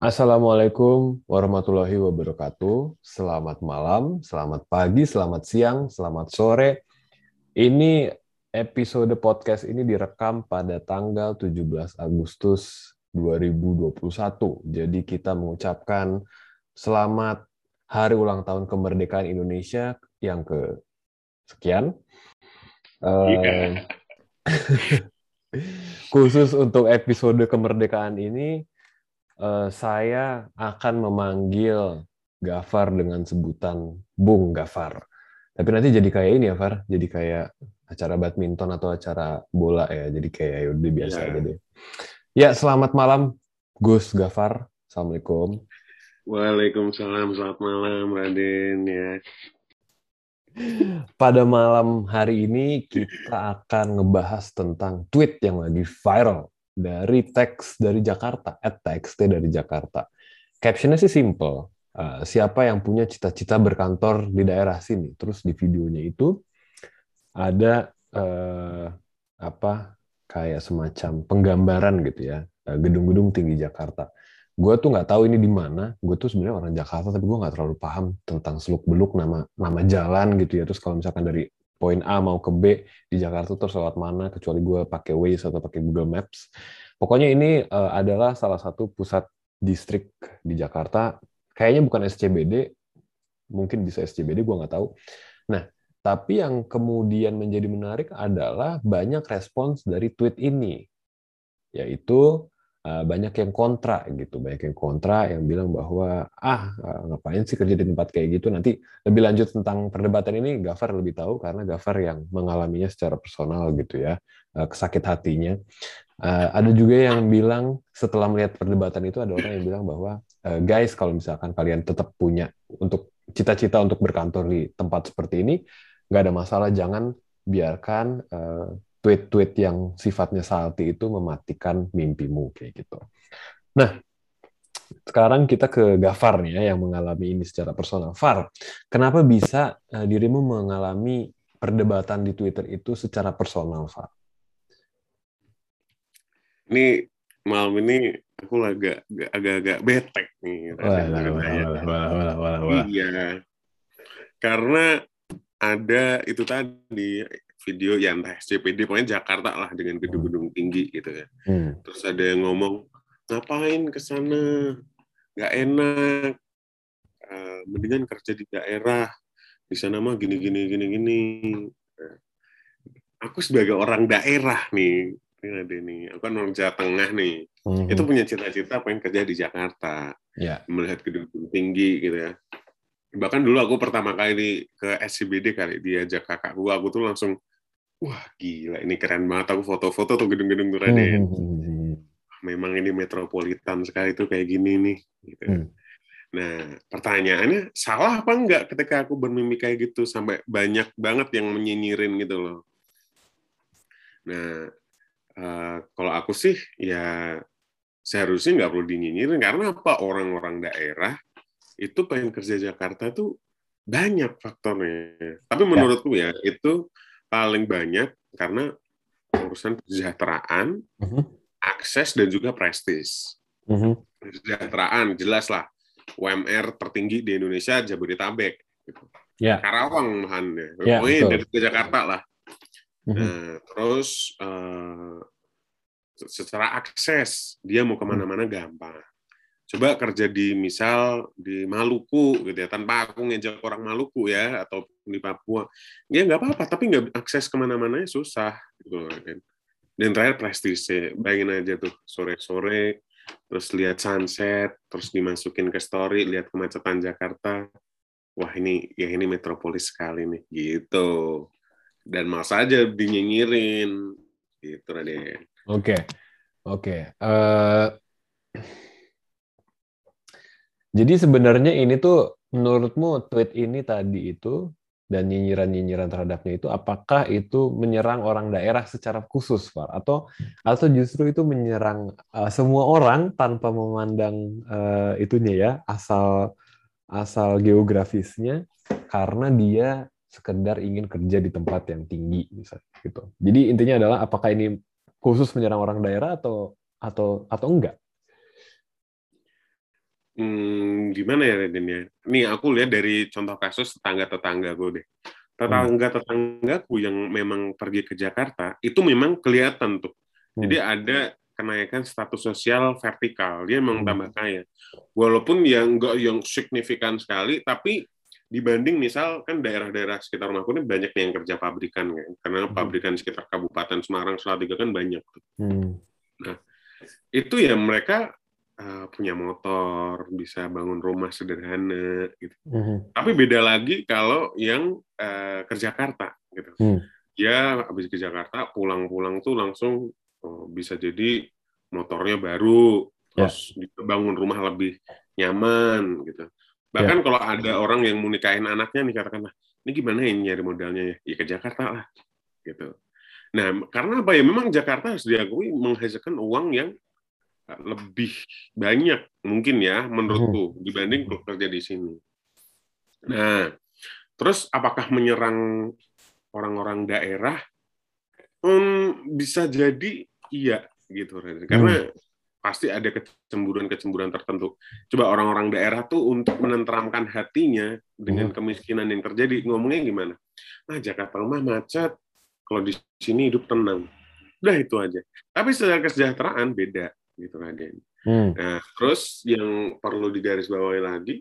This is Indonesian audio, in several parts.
Assalamualaikum warahmatullahi wabarakatuh. Selamat malam, selamat pagi, selamat siang, selamat sore. Ini episode podcast ini direkam pada tanggal 17 Agustus 2021. Jadi kita mengucapkan selamat hari ulang tahun kemerdekaan Indonesia yang ke sekian. Uh, khusus untuk episode kemerdekaan ini uh, saya akan memanggil Gafar dengan sebutan Bung Gafar. Tapi nanti jadi kayak ini ya, Far. Jadi kayak acara badminton atau acara bola ya. Jadi kayak ya udah biasa yeah. aja deh. Ya, selamat malam Gus Gafar. Assalamualaikum. Waalaikumsalam. Selamat malam Raden ya. Pada malam hari ini kita akan ngebahas tentang tweet yang lagi viral dari teks dari Jakarta, at txt dari Jakarta. Captionnya sih simple. Uh, siapa yang punya cita-cita berkantor di daerah sini? Terus di videonya itu ada uh, apa kayak semacam penggambaran gitu ya eh, gedung-gedung tinggi Jakarta. Gue tuh nggak tahu ini di mana. Gue tuh sebenarnya orang Jakarta tapi gue nggak terlalu paham tentang seluk beluk nama nama jalan gitu ya. Terus kalau misalkan dari poin A mau ke B di Jakarta terus lewat mana kecuali gue pakai Waze atau pakai Google Maps. Pokoknya ini uh, adalah salah satu pusat distrik di Jakarta. Kayaknya bukan SCBD, mungkin bisa SCBD, gue nggak tahu. Nah, tapi yang kemudian menjadi menarik adalah banyak respons dari tweet ini, yaitu banyak yang kontra gitu, banyak yang kontra yang bilang bahwa ah eh, ngapain sih kerja di tempat kayak gitu. Nanti lebih lanjut tentang perdebatan ini Gafar lebih tahu karena Gafar yang mengalaminya secara personal gitu ya, eh, kesakit hatinya. Ada juga yang bilang setelah melihat perdebatan itu ada orang yang bilang bahwa guys kalau misalkan kalian tetap punya untuk cita-cita untuk berkantor di tempat seperti ini nggak ada masalah jangan biarkan tweet-tweet yang sifatnya salty itu mematikan mimpimu kayak gitu. Nah, sekarang kita ke Gafar nih ya yang mengalami ini secara personal. Far, kenapa bisa uh, dirimu mengalami perdebatan di Twitter itu secara personal, Far? Ini malam ini aku agak agak-agak betek nih. Iya. Karena ada itu tadi video ya entah SCPD pokoknya Jakarta lah dengan gedung-gedung tinggi gitu ya. Hmm. Terus ada yang ngomong ngapain ke sana nggak enak uh, mendingan kerja di daerah di sana mah gini gini gini gini aku sebagai orang daerah nih ini ada nih aku kan orang Jawa Tengah nih hmm. itu punya cita-cita pengen kerja di Jakarta yeah. melihat gedung-gedung tinggi gitu ya bahkan dulu aku pertama kali ke SCBD kali diajak kakakku aku tuh langsung wah gila ini keren banget aku foto-foto tuh gedung-gedung tuh Raden. Hmm, hmm, hmm, Memang ini metropolitan sekali tuh kayak gini nih. Gitu. Hmm. Nah pertanyaannya salah apa enggak ketika aku bermimik kayak gitu sampai banyak banget yang menyinyirin gitu loh. Nah uh, kalau aku sih ya seharusnya nggak perlu dinyinyirin karena apa orang-orang daerah itu pengen kerja Jakarta tuh banyak faktornya. Tapi ya. menurutku ya itu paling banyak karena urusan kesejahteraan, uh-huh. akses dan juga prestis. Uh-huh. Kesejahteraan jelas lah UMR tertinggi di Indonesia Jabodetabek. Gitu. Yeah. Karawang mahan ya. Yeah, Pokoknya dari ke Jakarta lah. Uh-huh. Nah, terus uh, secara akses dia mau ke mana-mana gampang coba kerja di misal di Maluku gitu ya tanpa aku ngejak orang Maluku ya atau di Papua ya nggak apa-apa tapi nggak akses ke mana-mana susah gitu kan dan terakhir prestis bayangin aja tuh sore-sore terus lihat sunset terus dimasukin ke story lihat kemacetan Jakarta wah ini ya ini metropolis sekali nih gitu dan masa aja dinyinyirin gitu Raden oke okay. oke okay. uh eh, jadi sebenarnya ini tuh menurutmu tweet ini tadi itu dan nyinyiran-nyinyiran terhadapnya itu apakah itu menyerang orang daerah secara khusus, Pak? Atau atau justru itu menyerang uh, semua orang tanpa memandang uh, itunya ya, asal asal geografisnya karena dia sekedar ingin kerja di tempat yang tinggi misalnya gitu. Jadi intinya adalah apakah ini khusus menyerang orang daerah atau atau atau enggak? Hmm, gimana ya Raden ya? Nih aku lihat dari contoh kasus tetangga-tetangga gue deh. Tetangga-tetanggaku yang memang pergi ke Jakarta, itu memang kelihatan tuh. Hmm. Jadi ada kenaikan status sosial vertikal. Dia memang hmm. tambah kaya. Walaupun yang enggak yang signifikan sekali, tapi dibanding misal kan daerah-daerah sekitar rumahku ini banyak yang kerja pabrikan kan karena hmm. pabrikan sekitar Kabupaten Semarang Salatiga kan banyak hmm. nah itu ya mereka uh, punya motor bisa bangun rumah sederhana gitu hmm. tapi beda lagi kalau yang uh, ke Jakarta gitu hmm. ya habis ke Jakarta pulang-pulang tuh langsung oh, bisa jadi motornya baru ya. terus yeah. bangun rumah lebih nyaman gitu Bahkan ya. kalau ada orang yang mau nikahin anaknya nih katakanlah, ini gimana ini nyari modalnya ya? Ya ke Jakarta lah, gitu. Nah, karena apa ya? Memang Jakarta harus diakui menghasilkan uang yang lebih banyak mungkin ya menurutku hmm. dibanding kerja di sini. Nah, terus apakah menyerang orang-orang daerah? Hmm, bisa jadi iya gitu, karena hmm pasti ada kecemburuan-kecemburuan tertentu. Coba orang-orang daerah tuh untuk menenteramkan hatinya dengan hmm. kemiskinan yang terjadi, ngomongnya gimana? Nah, Jakarta rumah macet, kalau di sini hidup tenang. Udah itu aja. Tapi secara kesejahteraan beda, gitu Raden. Hmm. Nah, terus yang perlu digarisbawahi lagi,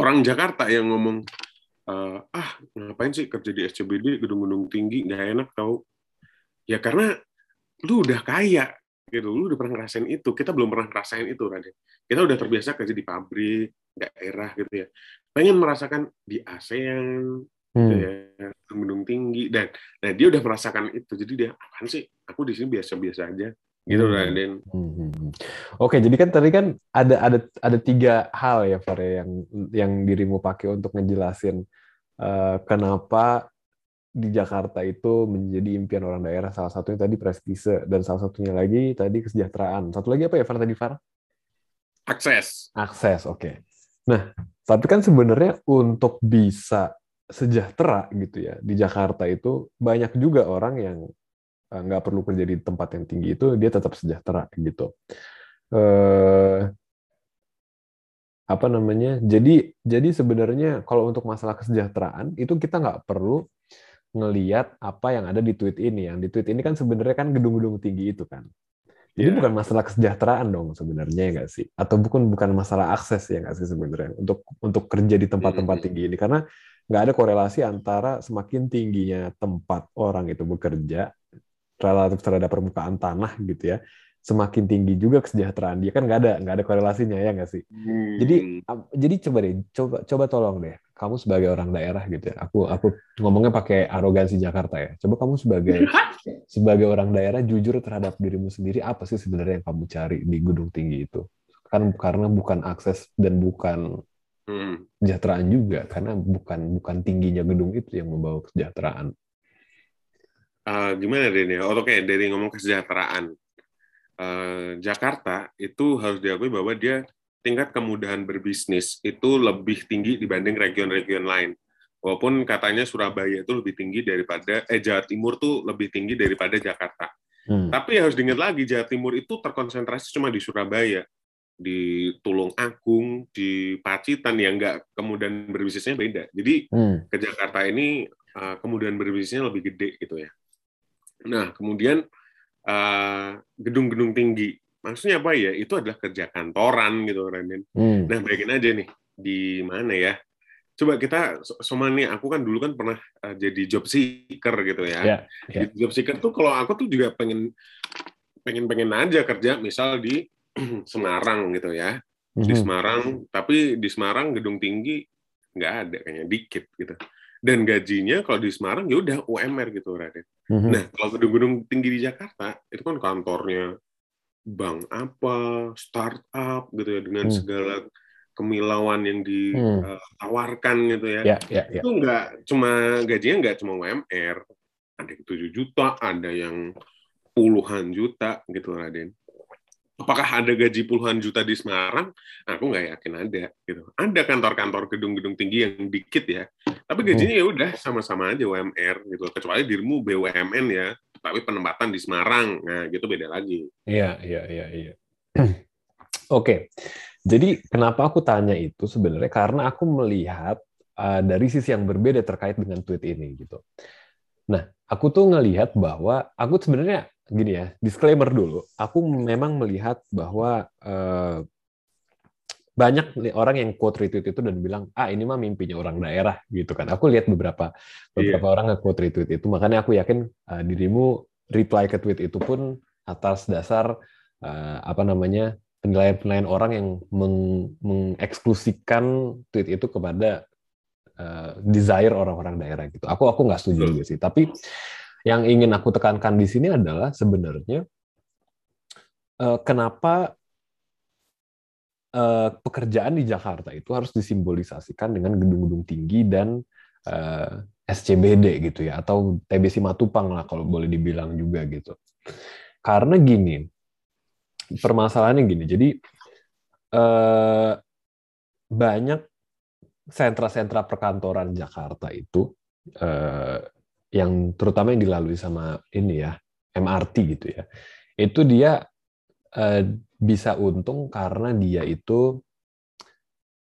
orang Jakarta yang ngomong, uh, ah ngapain sih kerja di SCBD, gedung-gedung tinggi, nggak enak tau. Ya karena lu udah kaya, gitu lu udah pernah ngerasain itu kita belum pernah ngerasain itu Raden kita udah terbiasa kerja di pabrik daerah gitu ya pengen merasakan di ASEAN gitu hmm. ya gedung tinggi dan nah dia udah merasakan itu jadi dia apaan sih aku di sini biasa-biasa aja gitu. Raden hmm, hmm, hmm. oke jadi kan tadi kan ada ada ada tiga hal ya Fare yang yang dirimu pakai untuk ngejelasin uh, kenapa di Jakarta itu menjadi impian orang daerah. Salah satunya tadi prestise dan salah satunya lagi tadi kesejahteraan. Satu lagi apa ya Far tadi Far? Akses. Akses, oke. Okay. Nah, tapi kan sebenarnya untuk bisa sejahtera gitu ya di Jakarta itu banyak juga orang yang nggak perlu kerja di tempat yang tinggi itu dia tetap sejahtera gitu. Eh, apa namanya? Jadi jadi sebenarnya kalau untuk masalah kesejahteraan itu kita nggak perlu ngeliat apa yang ada di tweet ini. Yang di tweet ini kan sebenarnya kan gedung-gedung tinggi itu kan. Jadi yeah. bukan masalah kesejahteraan dong sebenarnya ya nggak sih? Atau bukan bukan masalah akses ya nggak sih sebenarnya untuk untuk kerja di tempat-tempat tinggi ini karena nggak ada korelasi antara semakin tingginya tempat orang itu bekerja relatif terhadap permukaan tanah gitu ya semakin tinggi juga kesejahteraan dia kan nggak ada nggak ada korelasinya ya nggak sih hmm. jadi jadi coba deh coba coba tolong deh kamu sebagai orang daerah gitu ya aku aku ngomongnya pakai arogansi Jakarta ya coba kamu sebagai sebagai orang daerah jujur terhadap dirimu sendiri apa sih sebenarnya yang kamu cari di gedung tinggi itu kan karena bukan akses dan bukan hmm. kesejahteraan juga karena bukan bukan tingginya gedung itu yang membawa kesejahteraan uh, gimana deh nih oke dari ngomong kesejahteraan Eh, Jakarta itu harus diakui bahwa dia tingkat kemudahan berbisnis itu lebih tinggi dibanding region-region lain. Walaupun katanya Surabaya itu lebih tinggi daripada eh Jawa Timur tuh lebih tinggi daripada Jakarta. Hmm. Tapi harus diingat lagi Jawa Timur itu terkonsentrasi cuma di Surabaya, di Tulung Agung, di Pacitan yang enggak kemudahan berbisnisnya beda. Jadi hmm. ke Jakarta ini uh, kemudahan berbisnisnya lebih gede gitu ya. Nah, kemudian Eh, gedung-gedung uh, tinggi. Maksudnya apa ya? Itu adalah kerja kantoran gitu, Raden. Hmm. Nah, bayangin aja nih di mana ya? Coba kita sama nih, aku kan dulu kan pernah uh, jadi job seeker gitu ya. Yeah, yeah. Job seeker tuh kalau aku tuh juga pengen pengen pengen aja kerja misal di Semarang gitu ya. Di hmm. Semarang, tapi di Semarang gedung tinggi nggak ada kayaknya dikit gitu dan gajinya kalau di Semarang ya udah UMR gitu Raden. Mm-hmm. Nah kalau gedung-gedung tinggi di Jakarta itu kan kantornya bank apa, startup gitu ya dengan mm. segala kemilauan yang ditawarkan mm. gitu ya. Yeah, yeah, yeah. Itu nggak cuma gajinya nggak cuma UMR, ada yang 7 juta, ada yang puluhan juta gitu Raden apakah ada gaji puluhan juta di Semarang? Aku nggak yakin ada. Gitu. Ada kantor-kantor gedung-gedung tinggi yang dikit ya, tapi gajinya ya udah sama-sama aja UMR gitu. Kecuali dirimu BUMN ya, tapi penempatan di Semarang, nah gitu beda lagi. Iya, iya, iya, iya. Oke, Jadi kenapa aku tanya itu sebenarnya karena aku melihat uh, dari sisi yang berbeda terkait dengan tweet ini gitu. Nah, aku tuh ngelihat bahwa aku sebenarnya gini ya, disclaimer dulu. Aku memang melihat bahwa uh, banyak orang yang quote retweet itu dan bilang ah ini mah mimpinya orang daerah gitu kan. Aku lihat beberapa beberapa yeah. orang nge-quote retweet itu. Makanya aku yakin uh, dirimu reply ke tweet itu pun atas dasar uh, apa namanya penilaian-penilaian orang yang meng mengeksklusikan tweet itu kepada uh, desire orang-orang daerah gitu. Aku aku nggak setuju juga sih. Tapi yang ingin aku tekankan di sini adalah sebenarnya uh, kenapa uh, pekerjaan di Jakarta itu harus disimbolisasikan dengan gedung-gedung tinggi dan uh, eh, SCBD gitu ya atau TBC Matupang lah kalau boleh dibilang juga gitu. Karena gini, permasalahannya gini. Jadi uh, banyak sentra-sentra perkantoran Jakarta itu uh, yang terutama yang dilalui sama ini ya MRT gitu ya. Itu dia uh, bisa untung karena dia itu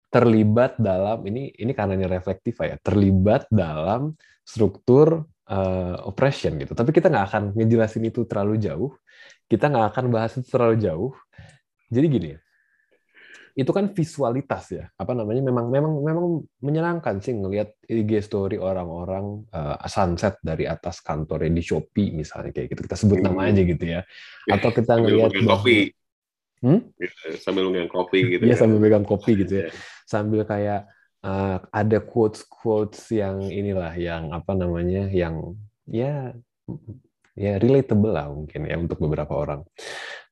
terlibat dalam ini ini karena ini reflektif ya terlibat dalam struktur uh, operation gitu. Tapi kita nggak akan ngejelasin itu terlalu jauh. Kita nggak akan bahas itu terlalu jauh. Jadi gini itu kan visualitas ya apa namanya memang memang memang menyenangkan sih ngelihat IG story orang-orang uh, sunset dari atas kantornya di Shopee misalnya kayak gitu kita sebut nama aja gitu ya atau kita ngelihat kopi Hmm? Gitu, sambil megang kopi gitu. Iya, ya. sambil megang kopi gitu ya. Sambil kayak uh, ada quotes-quotes yang inilah yang apa namanya yang ya ya relatable lah mungkin ya untuk beberapa orang.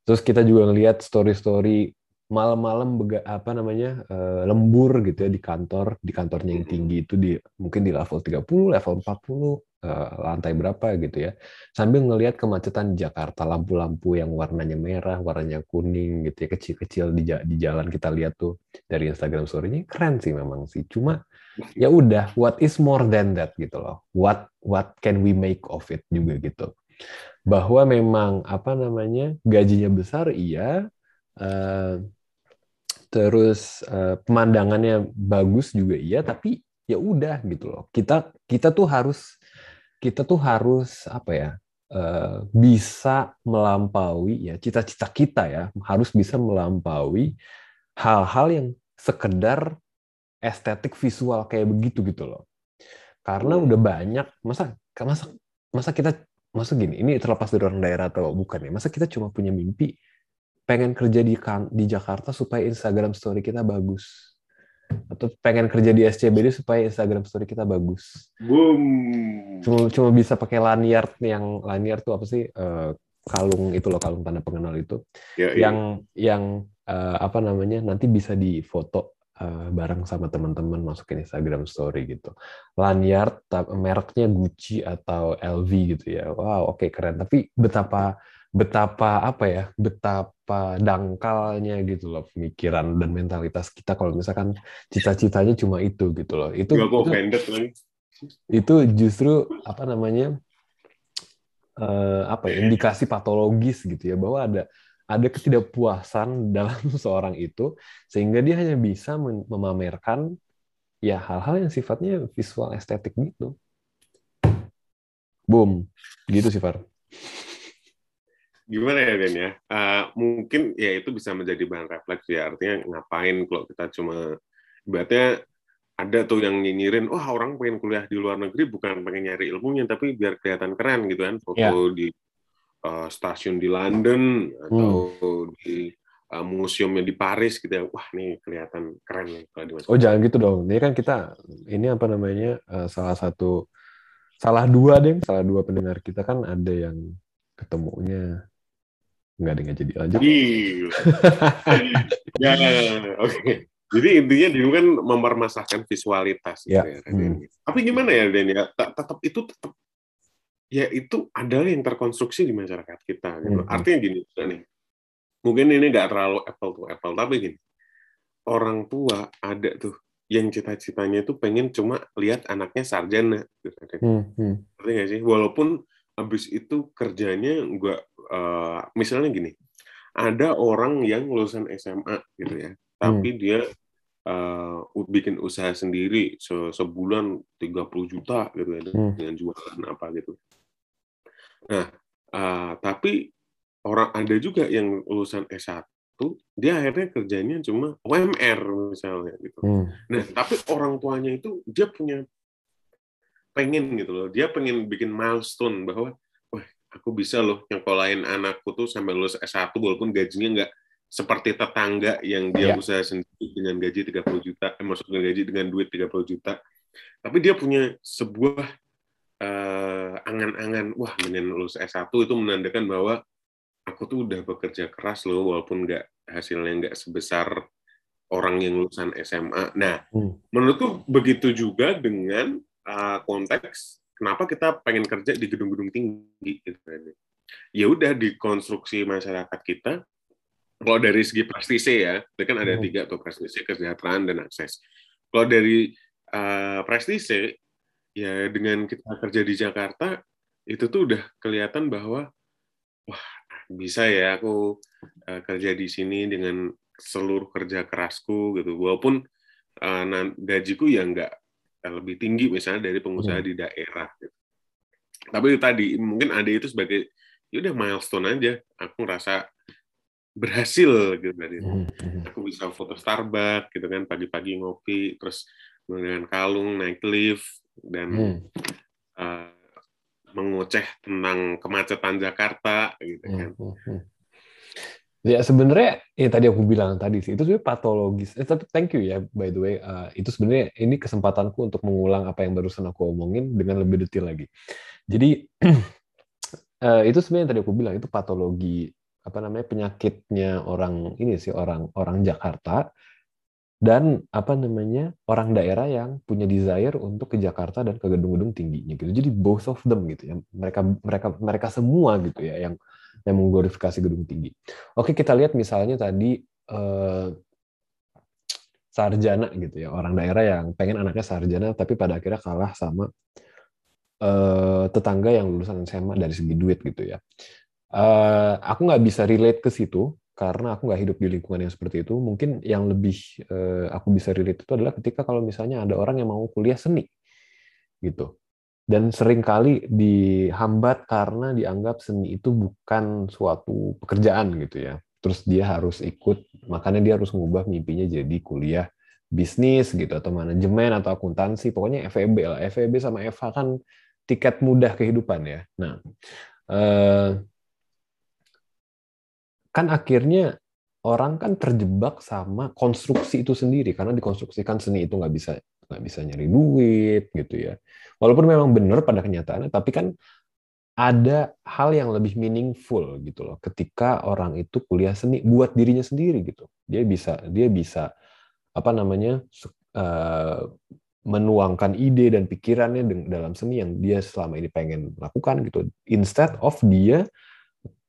Terus kita juga ngelihat story-story malam-malam apa namanya uh, lembur gitu ya di kantor di kantornya yang tinggi itu di mungkin di level 30 level 40 Eh, lantai berapa gitu ya. Sambil ngelihat kemacetan di Jakarta lampu-lampu yang warnanya merah warnanya kuning gitu ya kecil-kecil di, di jalan kita lihat tuh dari Instagram story-nya keren sih memang sih. Cuma ya udah what is more than that gitu loh. What what can we make of it juga gitu. Bahwa memang apa namanya gajinya besar iya uh, terus uh, pemandangannya bagus juga iya tapi ya udah gitu loh. Kita kita tuh harus kita tuh harus apa ya uh, bisa melampaui ya cita-cita kita ya. Harus bisa melampaui hal-hal yang sekedar estetik visual kayak begitu gitu loh. Karena udah banyak masa masa masa kita masa gini ini terlepas dari orang daerah atau bukan ya masa kita cuma punya mimpi pengen kerja di di Jakarta supaya Instagram story kita bagus atau pengen kerja di SCBD supaya Instagram story kita bagus. Boom. Cuma cuma bisa pakai lanyard yang lanyard tuh apa sih uh, kalung itu loh kalung tanda pengenal itu. Ya, ya. yang yang uh, apa namanya nanti bisa difoto uh, bareng sama teman-teman masukin Instagram story gitu. Lanyard mereknya Gucci atau LV gitu ya. Wow, oke okay, keren. Tapi betapa betapa apa ya betapa dangkalnya gitu loh pemikiran dan mentalitas kita kalau misalkan cita-citanya cuma itu gitu loh. Itu itu, itu justru apa namanya uh, apa ya indikasi patologis gitu ya bahwa ada ada ketidakpuasan dalam seorang itu sehingga dia hanya bisa memamerkan ya hal-hal yang sifatnya visual estetik gitu. Boom. Gitu sih Far gimana ya Den ya? Uh, mungkin ya itu bisa menjadi bahan refleksi ya. Artinya ngapain kalau kita cuma ibaratnya ada tuh yang nyinyirin, wah oh, orang pengen kuliah di luar negeri bukan pengen nyari ilmunya, tapi biar kelihatan keren gitu kan, foto yeah. di uh, stasiun di London atau hmm. di uh, museumnya di Paris gitu ya, wah nih kelihatan keren nih kalau di Oh jangan gitu dong, ini kan kita ini apa namanya uh, salah satu salah dua deh, salah dua pendengar kita kan ada yang ketemunya nggak ada nggak jadi lanjut ya, oke jadi intinya dulu kan mempermasalahkan visualitas ya. Gitu ya hmm. tapi gimana ya Den ya tetap itu tetap ya itu adalah yang terkonstruksi di masyarakat kita gitu. hmm. artinya gini nih mungkin ini nggak terlalu apple to apple tapi gini orang tua ada tuh yang cita-citanya itu pengen cuma lihat anaknya sarjana gitu. Hmm. Hmm. sih walaupun habis itu kerjanya nggak uh, misalnya gini ada orang yang lulusan SMA gitu ya tapi hmm. dia uh, bikin usaha sendiri se sebulan 30 juta gitu ya hmm. dengan jualan apa gitu. Nah, uh, tapi orang ada juga yang lulusan S1 dia akhirnya kerjanya cuma UMR misalnya gitu. Hmm. Nah, tapi orang tuanya itu dia punya pengen gitu loh. Dia pengen bikin milestone bahwa wah, aku bisa loh yang nyekolahin anakku tuh sampai lulus S1 walaupun gajinya nggak seperti tetangga yang dia yeah. usaha sendiri dengan gaji 30 juta, eh, maksudnya gaji dengan duit 30 juta. Tapi dia punya sebuah uh, angan-angan, wah menen lulus S1 itu menandakan bahwa aku tuh udah bekerja keras loh, walaupun nggak hasilnya nggak sebesar orang yang lulusan SMA. Nah, hmm. menurutku begitu juga dengan uh, konteks kenapa kita pengen kerja di gedung-gedung tinggi gitu kan. Ya udah di konstruksi masyarakat kita kalau dari segi prestise ya, itu kan ada hmm. tiga tuh prestise, kesejahteraan dan akses. Kalau dari uh, prestise, ya dengan kita kerja di Jakarta itu tuh udah kelihatan bahwa wah bisa ya aku uh, kerja di sini dengan seluruh kerja kerasku gitu, walaupun uh, gajiku ya nggak lebih tinggi misalnya dari pengusaha hmm. di daerah. Gitu. Tapi itu tadi mungkin ada itu sebagai ya udah milestone aja. Aku ngerasa berhasil gitu dari hmm, hmm. aku bisa foto Starbucks gitu kan pagi-pagi ngopi terus dengan kalung naik lift dan hmm. uh, mengoceh tentang kemacetan Jakarta gitu hmm, kan hmm. Ya sebenarnya ya tadi aku bilang tadi sih itu sebenarnya patologis. Eh, tapi thank you ya by the way. Uh, itu sebenarnya ini kesempatanku untuk mengulang apa yang barusan aku omongin dengan lebih detail lagi. Jadi uh, itu sebenarnya yang tadi aku bilang itu patologi apa namanya penyakitnya orang ini sih orang orang Jakarta dan apa namanya orang daerah yang punya desire untuk ke Jakarta dan ke gedung-gedung tingginya gitu. Jadi both of them gitu ya. Mereka mereka mereka semua gitu ya yang yang mengglorifikasi gedung tinggi. Oke, kita lihat misalnya tadi eh, sarjana gitu ya, orang daerah yang pengen anaknya sarjana tapi pada akhirnya kalah sama eh, tetangga yang lulusan SMA dari segi duit gitu ya. Uh, aku nggak bisa relate ke situ karena aku nggak hidup di lingkungan yang seperti itu. Mungkin yang lebih uh, aku bisa relate itu adalah ketika kalau misalnya ada orang yang mau kuliah seni, gitu. Dan sering kali dihambat karena dianggap seni itu bukan suatu pekerjaan gitu ya. Terus dia harus ikut, makanya dia harus mengubah mimpinya jadi kuliah bisnis gitu atau manajemen atau akuntansi. Pokoknya FEB lah. FEB sama FH kan tiket mudah kehidupan ya. Nah, uh, kan akhirnya orang kan terjebak sama konstruksi itu sendiri. Karena dikonstruksikan seni itu nggak bisa nggak bisa nyari duit gitu ya. Walaupun memang benar pada kenyataannya tapi kan ada hal yang lebih meaningful gitu loh. Ketika orang itu kuliah seni buat dirinya sendiri gitu. Dia bisa dia bisa apa namanya uh, menuangkan ide dan pikirannya dalam seni yang dia selama ini pengen lakukan gitu. Instead of dia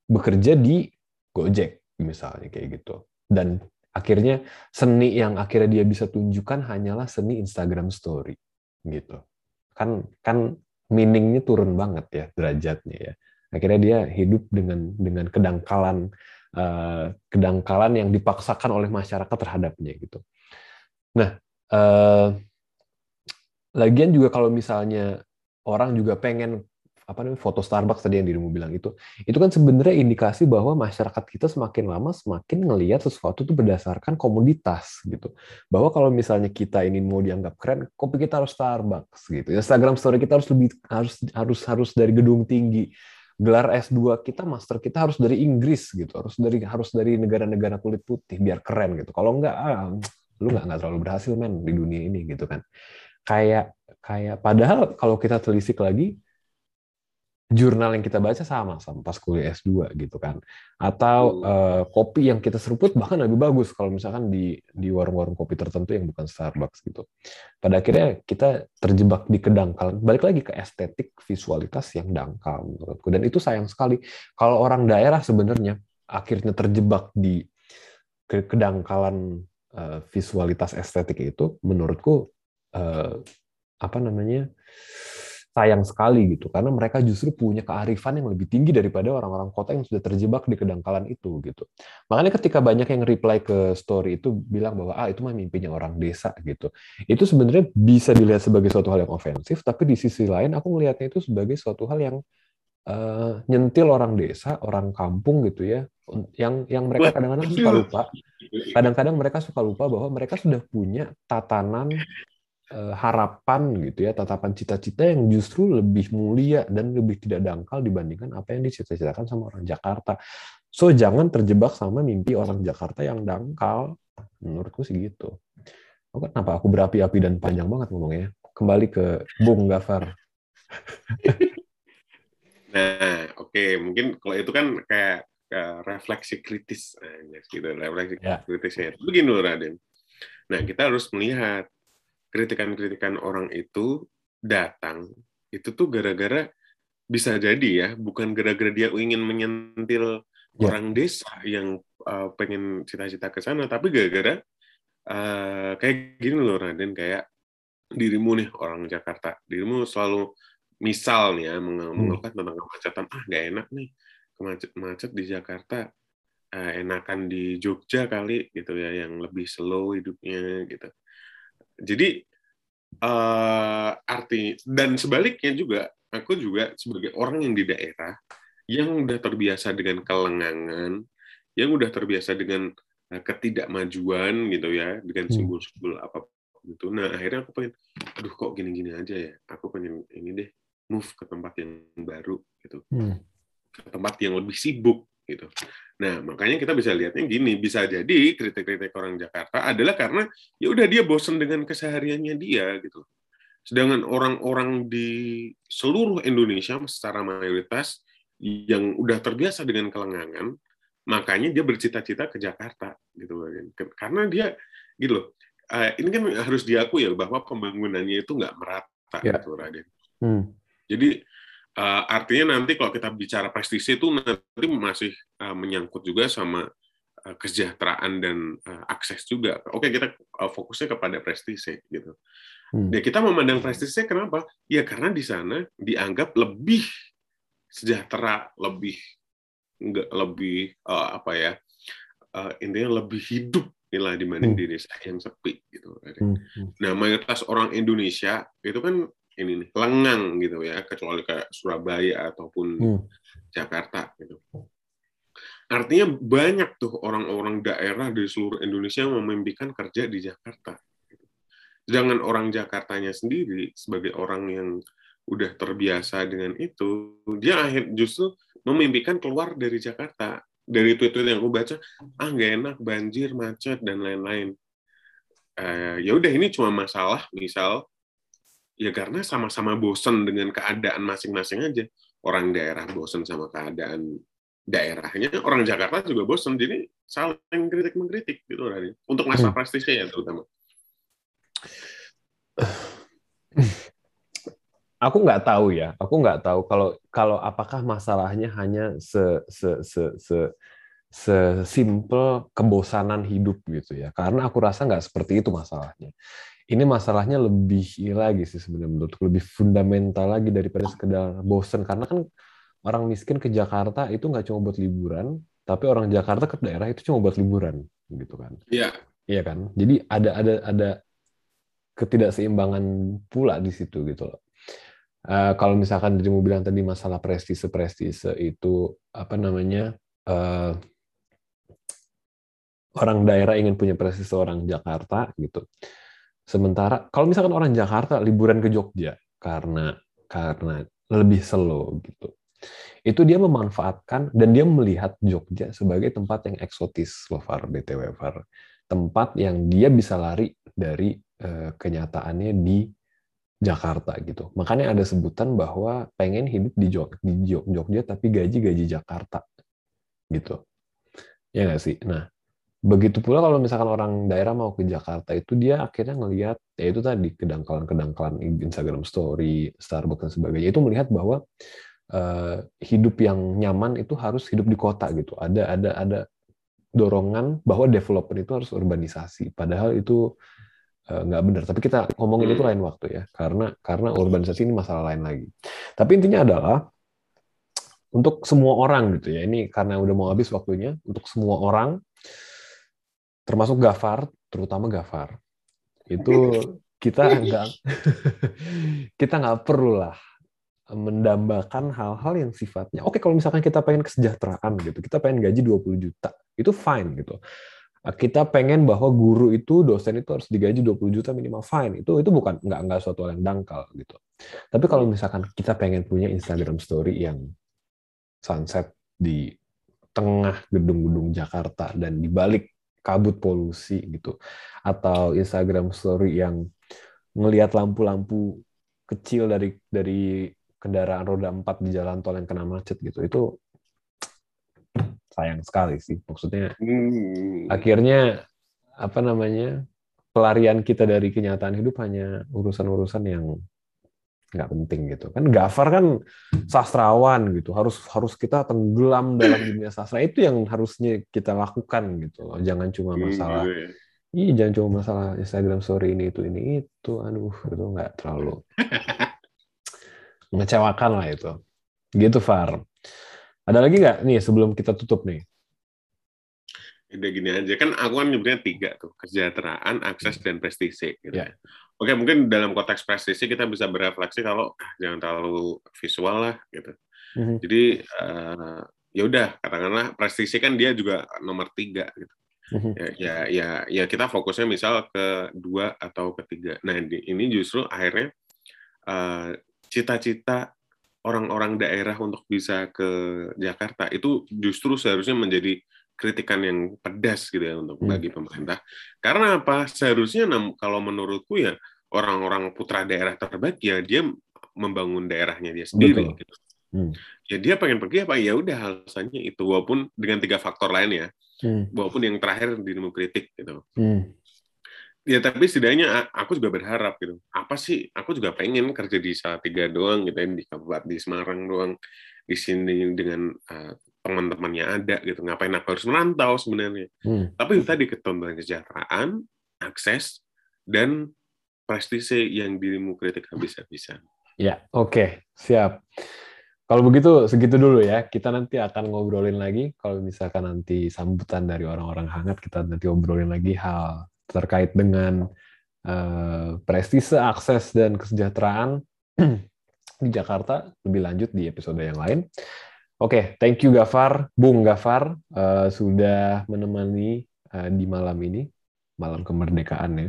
bekerja di Gojek misalnya kayak gitu. Dan akhirnya seni yang akhirnya dia bisa tunjukkan hanyalah seni Instagram story gitu. Kan kan meaningnya turun banget ya derajatnya ya. Akhirnya dia hidup dengan dengan kedangkalan uh, kedangkalan yang dipaksakan oleh masyarakat terhadapnya gitu. Nah, uh, lagian juga kalau misalnya orang juga pengen apa namanya foto Starbucks tadi yang dirimu bilang itu itu kan sebenarnya indikasi bahwa masyarakat kita semakin lama semakin ngelihat sesuatu itu berdasarkan komoditas gitu. Bahwa kalau misalnya kita ini mau dianggap keren kopi kita harus Starbucks gitu. Instagram story kita harus lebih harus harus harus dari gedung tinggi. Gelar S2 kita master kita harus dari Inggris gitu. Harus dari harus dari negara-negara kulit putih biar keren gitu. Kalau enggak ah, lu nggak nggak terlalu berhasil men di dunia ini gitu kan. Kayak kayak padahal kalau kita telisik lagi jurnal yang kita baca sama sama pas kuliah S2 gitu kan. Atau uh, kopi yang kita seruput bahkan lebih bagus kalau misalkan di di warung-warung kopi tertentu yang bukan Starbucks gitu. Pada akhirnya kita terjebak di kedangkalan. Balik lagi ke estetik visualitas yang dangkal menurutku dan itu sayang sekali kalau orang daerah sebenarnya akhirnya terjebak di kedangkalan uh, visualitas estetik itu menurutku uh, apa namanya sayang sekali gitu karena mereka justru punya kearifan yang lebih tinggi daripada orang-orang kota yang sudah terjebak di kedangkalan itu gitu. Makanya ketika banyak yang reply ke story itu bilang bahwa ah itu mah mimpinya orang desa gitu. Itu sebenarnya bisa dilihat sebagai suatu hal yang ofensif, tapi di sisi lain aku melihatnya itu sebagai suatu hal yang uh, nyentil orang desa, orang kampung gitu ya, yang yang mereka kadang-kadang suka lupa. Kadang-kadang mereka suka lupa bahwa mereka sudah punya tatanan harapan gitu ya, tatapan cita-cita yang justru lebih mulia dan lebih tidak dangkal dibandingkan apa yang dicita-citakan sama orang Jakarta. So jangan terjebak sama mimpi orang Jakarta yang dangkal. Menurutku sih gitu. Oh, kenapa aku berapi-api dan panjang banget ngomongnya? Kembali ke Bung Gafar. nah, oke, okay. mungkin kalau itu kan kayak, kayak refleksi kritis, nah, gitu, refleksi ya. kritisnya. Begini loh, Raden. Nah, kita harus melihat kritikan-kritikan orang itu datang itu tuh gara-gara bisa jadi ya bukan gara-gara dia ingin menyentil ya. orang desa yang uh, pengen cita-cita ke sana tapi gara-gara uh, kayak gini loh Raden kayak dirimu nih orang Jakarta dirimu selalu misal nih ya hmm. mengeluhkan hmm. tentang kemacetan ah nggak enak nih kemacet macet di Jakarta uh, enakan di Jogja kali gitu ya yang lebih slow hidupnya gitu jadi uh, arti dan sebaliknya juga aku juga sebagai orang yang di daerah yang udah terbiasa dengan kelengangan, yang udah terbiasa dengan uh, ketidakmajuan gitu ya, dengan hmm. simbol-simbol apa gitu. Nah akhirnya aku pengen, aduh kok gini-gini aja ya. Aku pengen ini deh move ke tempat yang baru gitu, hmm. ke tempat yang lebih sibuk gitu. Nah, makanya kita bisa lihatnya gini, bisa jadi kritik-kritik orang Jakarta adalah karena ya udah dia bosan dengan kesehariannya dia gitu. Sedangkan orang-orang di seluruh Indonesia secara mayoritas yang udah terbiasa dengan kelengangan, makanya dia bercita-cita ke Jakarta gitu karena dia gitu loh. Eh, ini kan harus diakui ya bahwa pembangunannya itu nggak merata ya. gitu Raden. Hmm. Jadi uh, artinya nanti kalau kita bicara prestisi itu nanti masih uh, menyangkut juga sama uh, kesejahteraan dan uh, akses juga. Oke, kita uh, fokusnya kepada prestisi gitu. Hmm. Ya kita memandang prestisi kenapa? Ya karena di sana dianggap lebih sejahtera, lebih enggak lebih uh, apa ya? Uh, intinya lebih hidup inilah dibanding hmm. di desa yang sepi gitu. Hmm. Nah, mayoritas orang Indonesia itu kan ini nih lengang gitu ya kecuali kayak Surabaya ataupun hmm. Jakarta gitu. Artinya banyak tuh orang-orang daerah di seluruh Indonesia yang memimpikan kerja di Jakarta. Jangan orang Jakartanya sendiri sebagai orang yang udah terbiasa dengan itu, dia akhir justru memimpikan keluar dari Jakarta. Dari tweet-tweet yang aku baca, ah nggak enak, banjir, macet dan lain-lain. Uh, ya udah ini cuma masalah misal ya karena sama-sama bosen dengan keadaan masing-masing aja. Orang daerah bosen sama keadaan daerahnya, orang Jakarta juga bosen. Jadi saling kritik mengkritik gitu Rani. Untuk masa hmm. prestisnya ya terutama. Aku nggak tahu ya. Aku nggak tahu kalau kalau apakah masalahnya hanya se se se se sesimpel kebosanan hidup gitu ya. Karena aku rasa nggak seperti itu masalahnya ini masalahnya lebih ini lagi sih sebenarnya menurutku lebih fundamental lagi daripada sekedar bosen. Karena kan orang miskin ke Jakarta itu nggak cuma buat liburan tapi orang Jakarta ke daerah itu cuma buat liburan gitu kan. Iya. Iya kan? Jadi ada ada ada ketidakseimbangan pula di situ gitu loh. Uh, kalau misalkan dirimu bilang tadi masalah prestise prestise itu apa namanya uh, orang daerah ingin punya prestise orang Jakarta gitu Sementara kalau misalkan orang Jakarta liburan ke Jogja karena karena lebih slow gitu. Itu dia memanfaatkan dan dia melihat Jogja sebagai tempat yang eksotis, loh BTW Far. Tempat yang dia bisa lari dari uh, kenyataannya di Jakarta gitu. Makanya ada sebutan bahwa pengen hidup di, Jog di Jogja tapi gaji gaji Jakarta gitu. Ya nggak sih? Nah, Begitu pula kalau misalkan orang daerah mau ke Jakarta itu dia akhirnya ngelihat ya itu tadi kedangkalan-kedangkalan Instagram Story, Starbucks dan sebagainya itu melihat bahwa uh, hidup yang nyaman itu harus hidup di kota gitu. Ada ada ada dorongan bahwa development itu harus urbanisasi. Padahal itu uh, nggak benar. Tapi kita ngomongin itu Hmm. lain waktu ya, karena karena urbanisasi ini masalah lain lagi. Tapi intinya adalah untuk semua orang gitu ya. Ini karena udah mau habis waktunya untuk semua orang, termasuk Gafar, terutama Gafar, itu kita nggak kita nggak perlu lah mendambakan hal-hal yang sifatnya. Oke kalau misalkan kita pengen kesejahteraan gitu kita pengen gaji 20 juta itu fine gitu. Kita pengen bahwa guru itu dosen itu harus digaji 20 juta minimal fine. Itu itu bukan nggak nggak suatu hal yang dangkal gitu. Tapi kalau misalkan kita pengen punya Instagram story yang sunset di tengah gedung-gedung Jakarta dan di balik kabut polusi gitu. Atau Instagram story yang ngelihat lampu-lampu kecil dari dari kendaraan roda 4 di jalan tol yang kena macet gitu. Itu sayang sekali sih. Maksudnya Hmm. akhirnya apa namanya pelarian kita dari kenyataan hidup hanya urusan-urusan yang nggak penting gitu kan Gafar kan sastrawan gitu harus harus kita tenggelam dalam dunia sastra itu yang harusnya kita lakukan gitu loh jangan cuma Hmm, masalah ya. Iya, jangan cuma masalah Instagram story ini itu ini itu, aduh itu nggak terlalu mengecewakan lah itu. Gitu Far. Ada lagi nggak nih sebelum kita tutup nih? Udah gini aja kan aku kan nyebutnya tiga tuh kesejahteraan, akses dan prestisi. Gitu. Ya. ya. Oke mungkin dalam konteks prestisi kita bisa berefleksi kalau ah, jangan terlalu visual lah gitu. Mhm. Jadi eh, ya udah katakanlah prestisi kan dia juga nomor tiga gitu. Mhm. Ya, ya ya ya kita fokusnya misal ke dua atau ketiga. Nah ini justru akhirnya eh, cita-cita orang-orang daerah untuk bisa ke Jakarta itu justru seharusnya menjadi kritikan yang pedas gitu ya untuk Hmm. bagi pemerintah. Karena apa? Seharusnya kalau menurutku ya orang-orang putra daerah terbaik ya dia membangun daerahnya dia sendiri. Betul. Gitu. Hmm. Ya dia pengen pergi apa ya udah alasannya itu walaupun dengan tiga faktor lain ya Hmm. walaupun yang terakhir dirimu kritik gitu. Hmm. Ya tapi setidaknya aku juga berharap gitu. Apa sih? Aku juga pengen kerja di Salatiga doang gitu, di Kabupaten di Semarang doang, di sini dengan uh, teman-temannya ada gitu. Ngapain aku harus merantau sebenarnya? Hmm. Tapi itu tadi ketentuan kesejahteraan, akses, dan prestise yang dirimu kritik habis-habisan. Ya, oke, siap. Kalau begitu segitu dulu ya. Kita nanti akan ngobrolin lagi. Kalau misalkan nanti sambutan dari orang-orang hangat, kita nanti ngobrolin lagi hal terkait dengan eh, prestise, akses dan kesejahteraan di Jakarta lebih lanjut di episode yang lain. Oke, thank you Gafar, Bung Gafar eh, sudah menemani eh, di malam ini, malam kemerdekaan ya.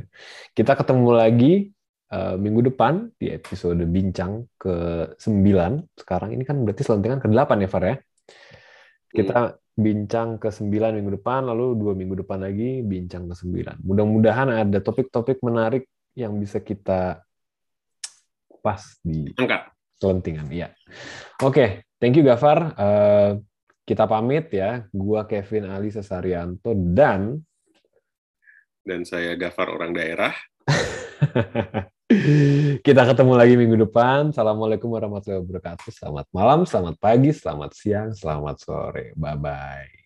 Kita ketemu lagi eh, minggu depan di episode bincang ke-9. Sekarang ini kan berarti selentingan ke-8 ya, Far ya? Kita bincang ke-9 minggu depan, lalu dua minggu depan lagi bincang ke-9. Mudah-mudahan ada topik-topik menarik yang bisa kita pas di Angkat. selentingan. Iya. Oke, thank you Gafar. Eh, kita pamit ya. Gua Kevin Ali Sesarianto dan Dan saya Gafar orang daerah. kita ketemu lagi minggu depan. Assalamualaikum warahmatullahi wabarakatuh. Selamat malam, selamat pagi, selamat siang, selamat sore. Bye-bye.